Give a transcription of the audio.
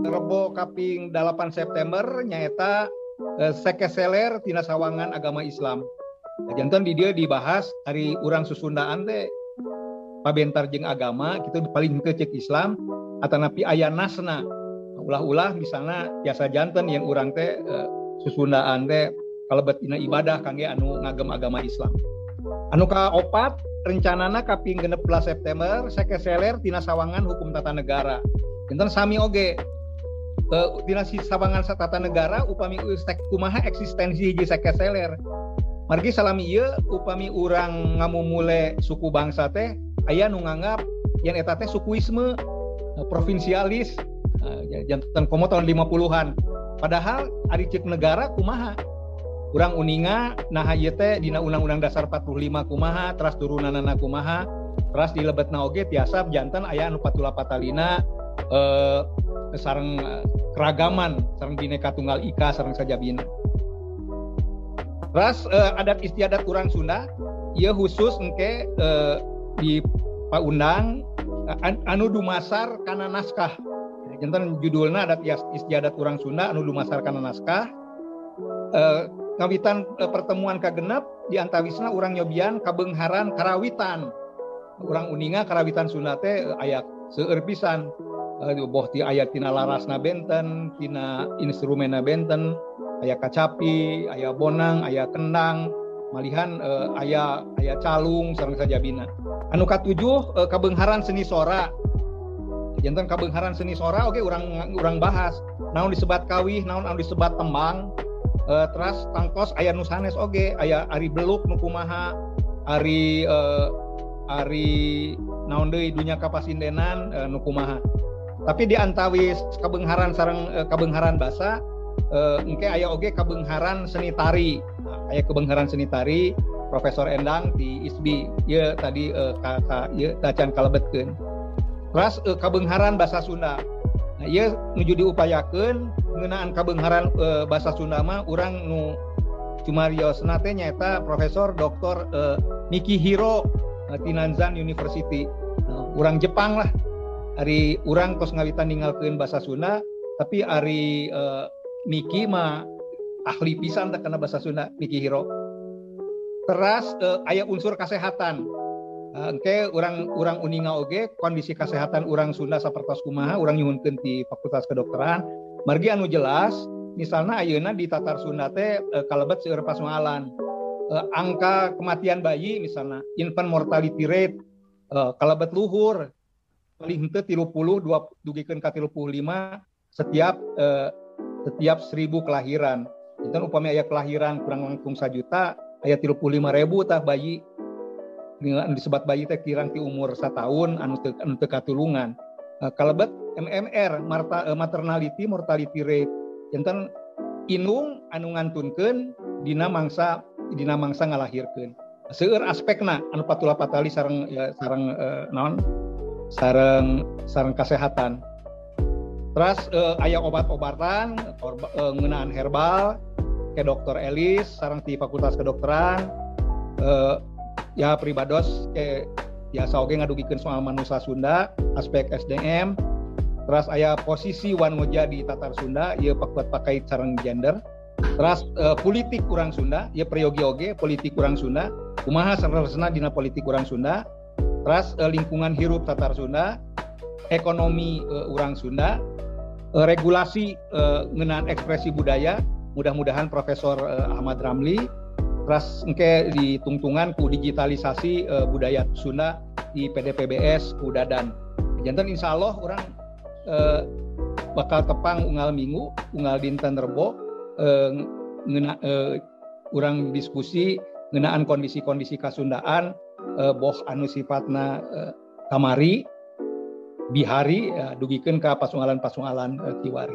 Rebo kaping 8 September nyaeta eh, sekeseler tina sawangan agama Islam. Jantan di dia dibahas hari orang susundaan teh pabentar jeng agama kita paling kecek Islam atau napi ayah nasna ulah-ulah misalnya biasa jantan yang orang teh eh, susundaan teh kalau betina ibadah kangge anu ngagem agama Islam. Anu ka opat rencanana kaping genep September sekeseler tina sawangan hukum tata negara. Jantan sami oge? Uh, dinasti sabangan tata negara upami ustek kumaha eksistensi hiji sekeseler margi salami ieu upami urang ngamumule suku bangsa teh aya nu nganggap yang eta sukuisme uh, provinsialis uh, jantan komo tahun 50-an padahal ari cek negara kumaha kurang uninga nah teh dina undang-undang dasar 45 kumaha teras turunanana kumaha teras dilebetna oge tiasa jantan aya anu patula patalina eh, sarang eh, keragaman sarang bineka tunggal ika sarang saja bina. Ras uh, adat istiadat orang Sunda ia khusus engke uh, di Pak Undang uh, anu dumasar karena naskah. Jantan judulnya adat istiadat orang Sunda anu dumasar karena naskah. Uh, ngawitan uh, pertemuan kagenap di antawisna orang nyobian kabengharan karawitan. Orang uninga karawitan teh uh, ayak seueur pisan. Boh ti ayat tina larasna benten tina instrumena benten. Ayah kacapi ayah bonang ayah kendang. Malihan uh, ayah ayah calung sareng saja bina. Anu katujuh uh, kabengharan seni sora. Jantan kabengharan seni sora oke okay, orang orang bahas. Naon disebat kawih naon anu disebat tembang uh, teras tangkos ayah nusanes okay. ayah ari beluk nukumaha ari uh, ari naon deui dunya kapasindenan uh, nukumaha tapi di antawis kabengharan sarang e, kabengharan basa e, engke aya oge kabengharan seni tari. Nah, aya kabengharan seni tari Profesor Endang di ISBI ya tadi e, kakak ya tacan kalebetkeun. Terus e, kabengharan bahasa Sunda nah ieu nuju diupayakeun ngeunaan kabengharan e, bahasa Sunda mah urang nu cumariosna teh nyaeta Profesor Dr. E, Miki Hiro e, Tinanzan University. Nah, urang Jepang lah. Ari orang kos ngawitan ninggalkeun bahasa Sunda tapi Ari uh, Miki mah ahli pisan tak kena bahasa Sunda Miki Hiro. Teras uh, ayah unsur kesehatan uh, Oke, orang orang uninga oge kondisi kesehatan orang Sunda sapertos kumaha orang nyuhunkeun di Fakultas Kedokteran. Margi anu jelas misalnya ayeuna di Tatar Sunda teh uh, kalebet seueur pasmalan uh, angka kematian bayi misalnya infant mortality rate uh, kalebet luhur paling henteu 30 dua dugikeun ka 35 setiap eh, setiap seribu kelahiran. Itu upami aya kelahiran kurang langkung sajuta aya 35 ribu tah bayi disebat bayi teh kirang ti umur tahun anu teu anu teu katulungan. Uh, kalebet MMR marta, uh, maternality mortality rate jantan inung anu ngantunkeun dina mangsa dina mangsa ngalahirkeun. Seueur aspekna anu patula patali sareng ya, sareng uh, naon sarang sarang kesehatan terus uh, ayah obat-obatan uh, ngenaan herbal ke dokter Elis sarang di Fakultas Kedokteran uh, ya pribados ke biasa oke ngadugikeun soal manusia Sunda aspek SDM terus ayah posisi wan moja di Tatar Sunda ia pakuat pakai sarang gender. Terus uh, politik kurang Sunda ya priyogi oge politik kurang Sunda. Kumaha sareng dina politik kurang Sunda? Ras uh, lingkungan hirup Tatar Sunda, ekonomi uh, orang Sunda, uh, regulasi uh, ngenaan ekspresi budaya, mudah-mudahan Profesor uh, Ahmad Ramli, ras engke ditungtungan ku digitalisasi uh, budaya Sunda di PDPBS Udadan. Jantan insya Allah orang uh, bakal tepang unggal minggu, unggal dinten rebo, uh, ngena, uh, orang diskusi ngenaan kondisi-kondisi kasundaan uh, boh anu sifatna uh, kamari bihari uh, dugikeun ka pasungalan-pasungalan uh, kiwari.